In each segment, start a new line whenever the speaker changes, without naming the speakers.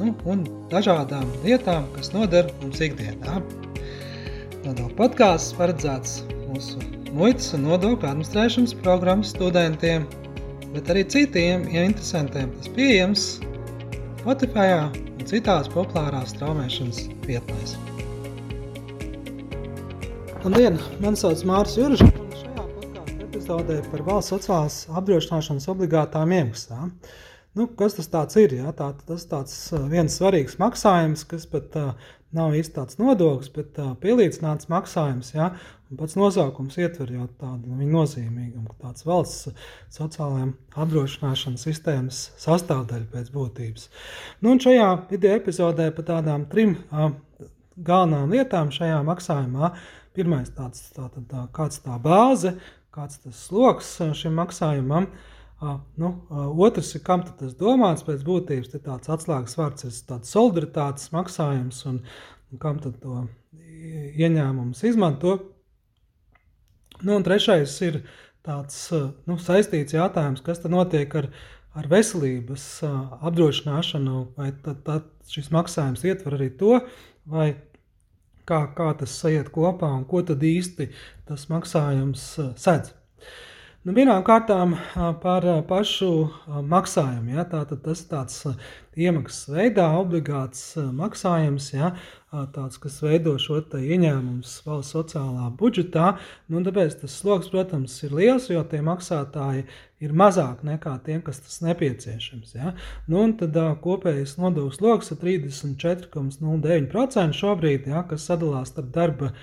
nu, un dažādām lietām, kas noder mums ikdienā. Nodokļu podkāsts paredzēts mūsu muitas un nodokļu administrēšanas programmas studentiem, bet arī citiem ja interesantiem. Tas pieejams Spotify un citās populārās straumēšanas vietnēs. Labdien! Mani sauc Mārcis Jurčs. Šajā podkāstu epizodē par valsts sociālās apdrošināšanas obligātām iemaksām. Nu, kas tas ir? Ja? Tā, tas ir viens svarīgs maksājums, kas pat uh, nav īsti tāds nodoklis, bet uh, pielīdzināts maksājums. Un pats nosaukums ietver jau tādu nu, nozīmīgumu, ka tāds valsts sociālajām apdrošināšanas sistēmas sastāvdaļa pēc būtības. Nu, šajā video epizodē par tādām trim uh, galvenām lietām šajā maksājumā. Pirmais tāds, tā, tā, tā, kāds tā bāze, kāds tas sloks šim maksājumam. Uh, Nu, otrs ir, kam tas domāts pēc būtības, ir tāds atslēgas vārds, ir tāds solidaritātes maksājums, un, un kam tad to ieņēmumus izmanto. Nu, un trešais ir tāds nu, saistīts jautājums, kas tad notiek ar, ar veselības apdrošināšanu, vai tad, tad šis maksājums ietver arī to, vai kā, kā tas sajiet kopā un ko tad īsti tas maksājums sedz. Nu, Pirmām kārtām par pašu maksājumu. Ja, Tātad tas ir tāds iemaksas veidā obligāts maksājums, ja, tāds, kas veido šo ieņēmumu valsts sociālā budžetā. Nu, tāpēc tas sloks, protams, ir liels, jo tie maksātāji ir mazāk nekā tiem, kas tas nepieciešams. Ja? Nu, tad uh, kopējais nodokļu sloks ir 34,09% šobrīd, ja, kas sadalās starp darba uh,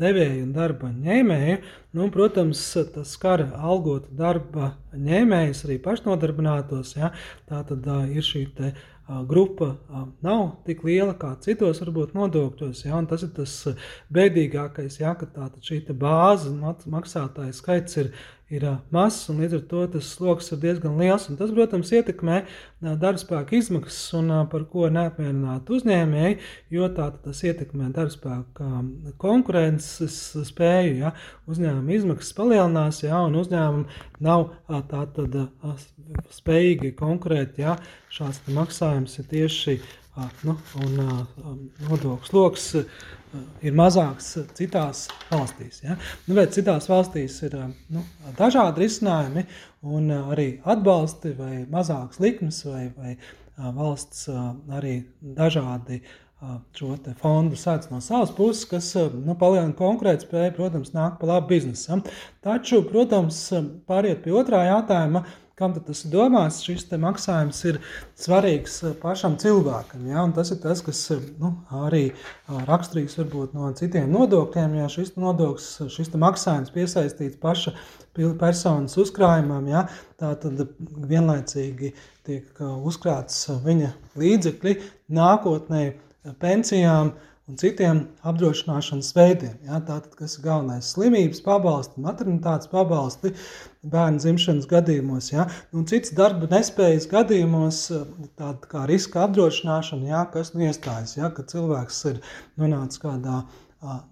devēju un darba ņēmēju. Nu, protams, tas skar algotu darba ņēmējus, arī pašnodarbinātos. Ja? Tā tad uh, ir šī te, grupa nav tik liela kā citos varbūt nodokļos. Ja, tas ir tas bēdīgākais, ja, ka tā, šī bāze maksātāju skaits ir, ir mazs un līdz ar to tas sloks ir diezgan liels. Tas, protams, ietekmē darbspēka izmaksas un par ko neapmierināti uzņēmēji, jo tā, tas ietekmē darbspēka konkurences spēju. Ja, uzņēmuma izmaksas palielinās, ja, un uzņēmumi nav tā tad spējīgi konkurēt. Ja, šāds maksājums ir tieši nu, nodokļu sloks ir mazāks citās valstīs. Ja? Nu, bet citās valstīs ir nu, dažādi risinājumi, un arī atbalsti, vai mazāks likmes, vai, vai valsts arī dažādi šo fondu sēdz no savas puses, kas nu, palielina konkurētspēju, protams, nāk pa labu biznesam. Taču, protams, pāriet pie otrā jautājuma kam tas ir domāts, šis maksājums ir svarīgs eh, pašam cilvēkam. Ja? Un tas ir tas, kas eh, nu, arī eh, raksturīgs varbūt no citiem nodokļiem. Ja šis nodoklis, šis maksājums piesaistīts paša personas uzkrājumam, ja? tā tad vienlaicīgi tiek uzkrāts viņa līdzekļi nākotnē pensijām un citiem apdrošināšanas veidiem. Ja, tātad, kas ir galvenais? Slimības pabalsti, maternitātes pabalsti bērnu dzimšanas gadījumos, ja, un cits darba nespējas gadījumos, tāda kā riska apdrošināšana, ja, kas nu iestājas, ja, kad cilvēks ir nonācis kādā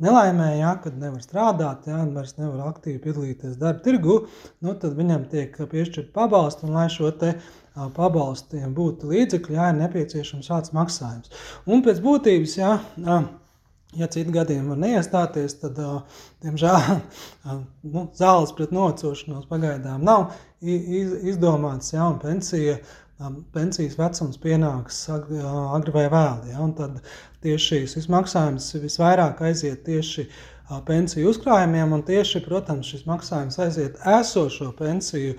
nelaimē, ja, kad nevar strādāt, ja, vairs nevar aktīvi piedalīties darba tirgu, nu, tad viņam tiek piešķirt pabalstu, un lai šo te pabalstiem būtu līdzekļi, jā, ir nepieciešams šāds maksājums. Un pēc būtības, jā, ja citu gadiem var neiestāties, tad, diemžēl, nu, zāles pret nocošanos pagaidām nav izdomāts, jā, un pensija, pensijas vecums pienāks agri vai vēli, un tad tieši šis maksājums visvairāk aiziet tieši pensiju uzkrājumiem, un tieši, protams, šis maksājums aiziet esošo pensiju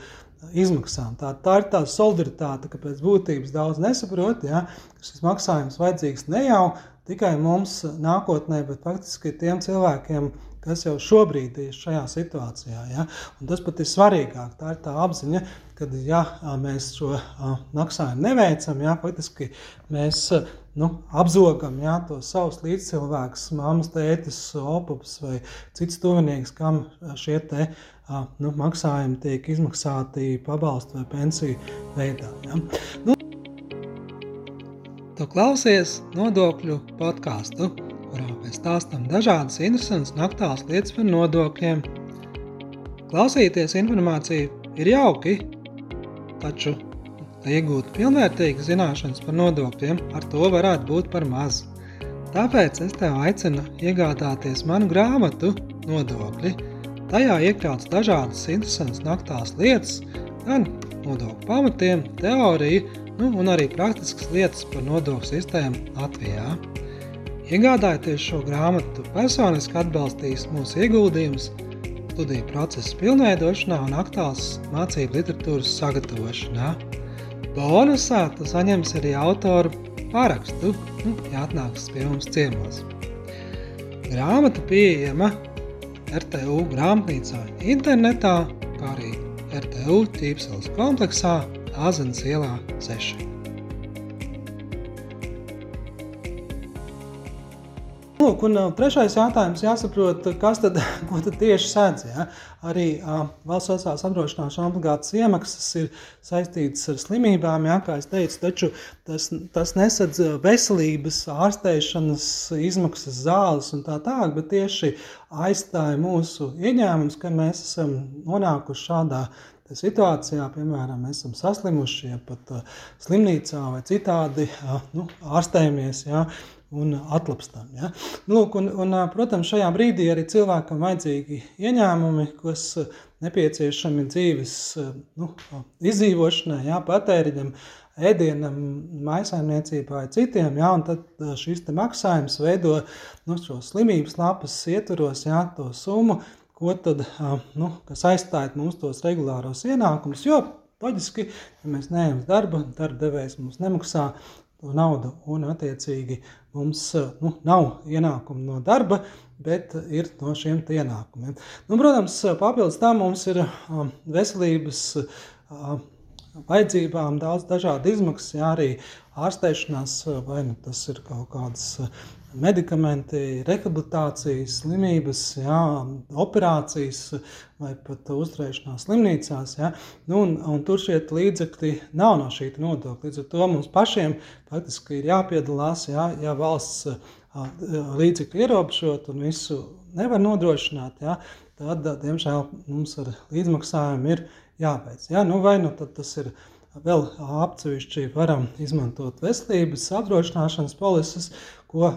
izmaksām. Tā, tā ir tā solidaritāte, ka pēc būtības daudz nesaprot, ja, ka šis maksājums vajadzīgs ne jau tikai mums nākotnē, bet faktiski tiem cilvēkiem, kas jau šobrīd ir šajā situācijā. Ja? Un tas pat ir svarīgāk. Tā ir tā apziņa, ka, ja mēs šo maksājumu neveicam, ja, faktiski mēs nu, apzogam ja, tos savus līdzcilvēkus, mammas, tētis, opus vai cits tuvinieks, kam šie te, nu, maksājumi tiek izmaksāti pabalstu vai pensiju veidā. Ja. Nu, Tu klausies nodokļu podkāstu, kurā mēs stāstām dažādas interesantas un aktuālas lietas par nodokļiem. Klausīties informāciju ir jauki, taču, lai iegūtu pilnvērtīgas zināšanas par nodokļiem, ar to varētu būt par maz. Tāpēc es tev aicinu iegādāties manu grāmatu Nodokļi. Tajā iekļauts dažādas interesantas un aktuālas lietas, gan nodokļu pamatiem, teoriju, nu, un arī praktiskas lietas par nodokļu sistēmu Latvijā. Iegādājoties šo grāmatu, personiski atbalstīs mūsu ieguldījumus studiju procesa pilnveidošanā un aktuāls mācību literatūras sagatavošanā. Bonusā tu saņemsi arī autoru parakstu, nu, ja atnāks pie mums ciemos. Grāmata pieejama RTU grāmatnīcā internetā, kā arī RTU ķīpseles kompleksā Āzenes ielā 6. Lūk, un trešais jautājums jāsaprot, kas tad, ko tad tieši sēdz. Ja? Arī uh, valsts sociālās apdrošināšanas obligātas iemaksas ir saistītas ar slimībām, ja, kā es teicu, taču tas, tas nesadz veselības, ārstēšanas, izmaksas zāles un tā tālāk, bet tieši aizstāja mūsu ieņēmumus, ka mēs esam nonākuši šādā situācijā, piemēram, mēs esam saslimuši, ja pat uh, slimnīcā vai citādi uh, nu, ārstējamies. Ja, un atlapstam. Ja? Nu, lūk, un, un, protams, šajā brīdī arī cilvēkam vajadzīgi ieņēmumi, kas nepieciešami dzīves nu, izdzīvošanai, ja? patēriņam, ēdienam, maisaimniecībai, citiem. Ja? Un tad šis maksājums veido nu, šo slimības lapas ietvaros ja? to summu, ko tad, nu, kas aizstāja mums tos regulāros ienākumus. Jo loģiski, ja mēs neejam uz darbu, darba devējs mums nemaksā to naudu, un attiecīgi mums nu, nav ienākumu no darba, bet ir no šiem ienākumiem. Nu, protams, papildus tam mums ir veselības vajadzībām daudz dažādu izmaksu, jā, arī ārstēšanās, vai nu tas ir kaut kādas medikamenti, rehabilitācijas, slimības, jā, operācijas vai pat uzturēšanās slimnīcās. Jā. Nu, un, un tur šie līdzekļi nav no šī nodokļa. Līdz ar to mums pašiem faktiski ir jāpiedalās, jā, ja valsts līdzekļu ierobežot un visu nevar nodrošināt, jā, tad, diemžēl, mums ar līdzmaksājumu ir jābeidz. Jā. Nu, vai nu tas ir vēl atsevišķi varam izmantot veselības apdrošināšanas polises, ko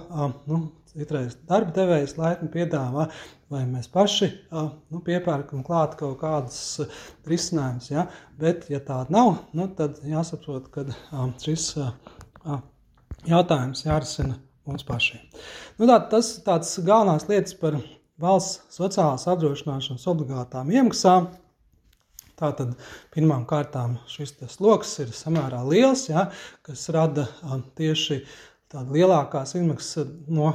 nu, citreiz darba devējs laipni piedāvā, vai mēs paši nu, piepērkam klāt kaut kādas risinājumus. Ja? Bet, ja tāda nav, nu, tad jāsaprot, ka šis jautājums jārisina mums pašiem. Nu, tā, tas ir tāds galvenās lietas par valsts sociālās apdrošināšanas obligātām iemaksām. Tātad pirmām kārtām šis sloks ir samērā liels, ja, kas rada tieši uh, tāda lielākās izmaksas no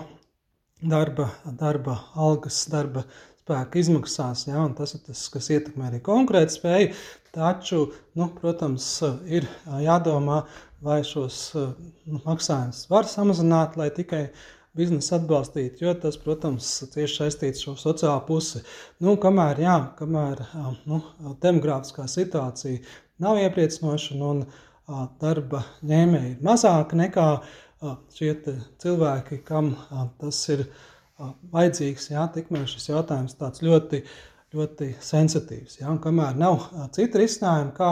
darba, darba algas, darba spēka izmaksās. Ja, tas ir tas, kas ietekmē arī konkurēt spēju. Taču, nu, protams, ir jādomā, vai šos nu, maksājumus var samazināt, lai tikai biznesu atbalstītu, jo tas, protams, tieši saistīts ar šo sociālo pusi. Nu, kamēr, jā, kamēr nu, demogrāfiskā situācija nav iepriecinoša un darba ņēmēji ir mazāka nekā šie cilvēki, kam tas ir vajadzīgs, jā, tikmēr šis jautājums tāds ļoti, ļoti sensitīvs. Jā, un kamēr nav cita risinājuma, kā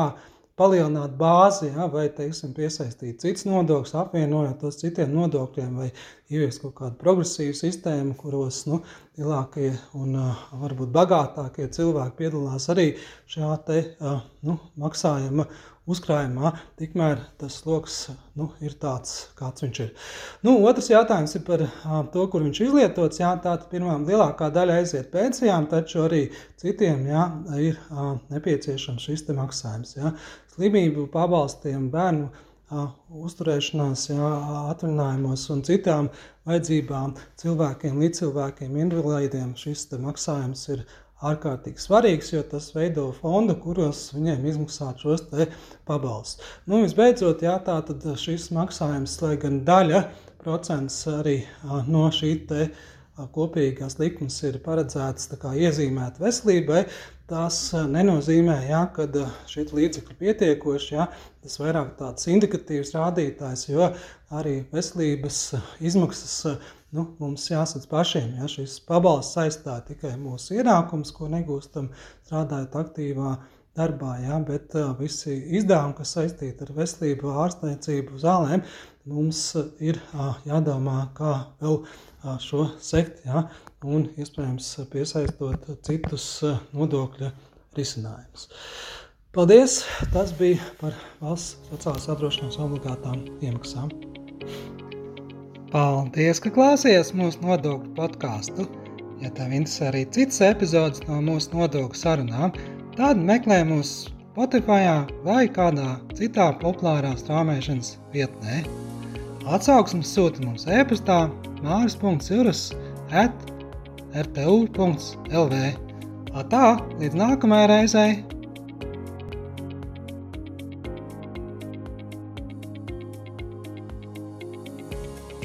palielināt bāzi, ja, vai teiksim, piesaistīt cits nodokļus, apvienojot tos citiem nodokļiem, vai ieviest kaut kādu progresīvu sistēmu, kuros nu, lielākie un uh, varbūt bagātākie cilvēki piedalās arī šajā te, uh, nu, maksājuma uzkrājumā, tikmēr tas sloks nu, ir tāds, kāds viņš ir. Nu, otrs jautājums ir par to, kur viņš izlietots. Jā, tātad pirmām lielākā daļa aiziet pensijām, taču arī citiem jā, ir nepieciešams šis maksājums. Jā. Slimību pabalstiem, bērnu uzturēšanās, jā, atvaļinājumos un citām vajadzībām cilvēkiem, līdzcilvēkiem, invalīdiem šis maksājums ir ārkārtīgi svarīgs, jo tas veido fondu, kuros viņiem izmaksāt šos pabalstus. Nu, visbeidzot, jā, tā tad šis maksājums, lai gan daļa procents arī no šī te kopīgās likmes ir paredzētas iezīmēt veselībai, tas nenozīmē, ja, ka šī līdzekļa pietiekoši. Ja, tas vairāk tāds indikatīvs rādītājs, jo arī veselības izmaksas nu, mums jāsadz pašiem. Ja, šis pabalsts saistā tikai mūsu ienākums, ko negūstam strādājot aktīvā darbā, ja, bet uh, visi izdevumi, kas saistīti ar veselību, ārstniecību, zālēm, mums ir uh, jādomā, kā vēl šo sekt. Ja, un iespējams piesaistot citus nodokļu risinājumus. Paldies! Tas bija par valsts sociālās apdrošināšanas obligātām iemaksām. Paldies, ka klausījāties mūsu nodokļu podkāstu. Ja tev interesē arī citas epizodes no mūsu nodokļu sarunām, tad meklē mūs Spotify vai kādā citā populārā strāmošanas vietnē. Atsauksmes sūta mums e-pastā māris.cirus at rtu.lv. Tā, līdz nākamajai reizei!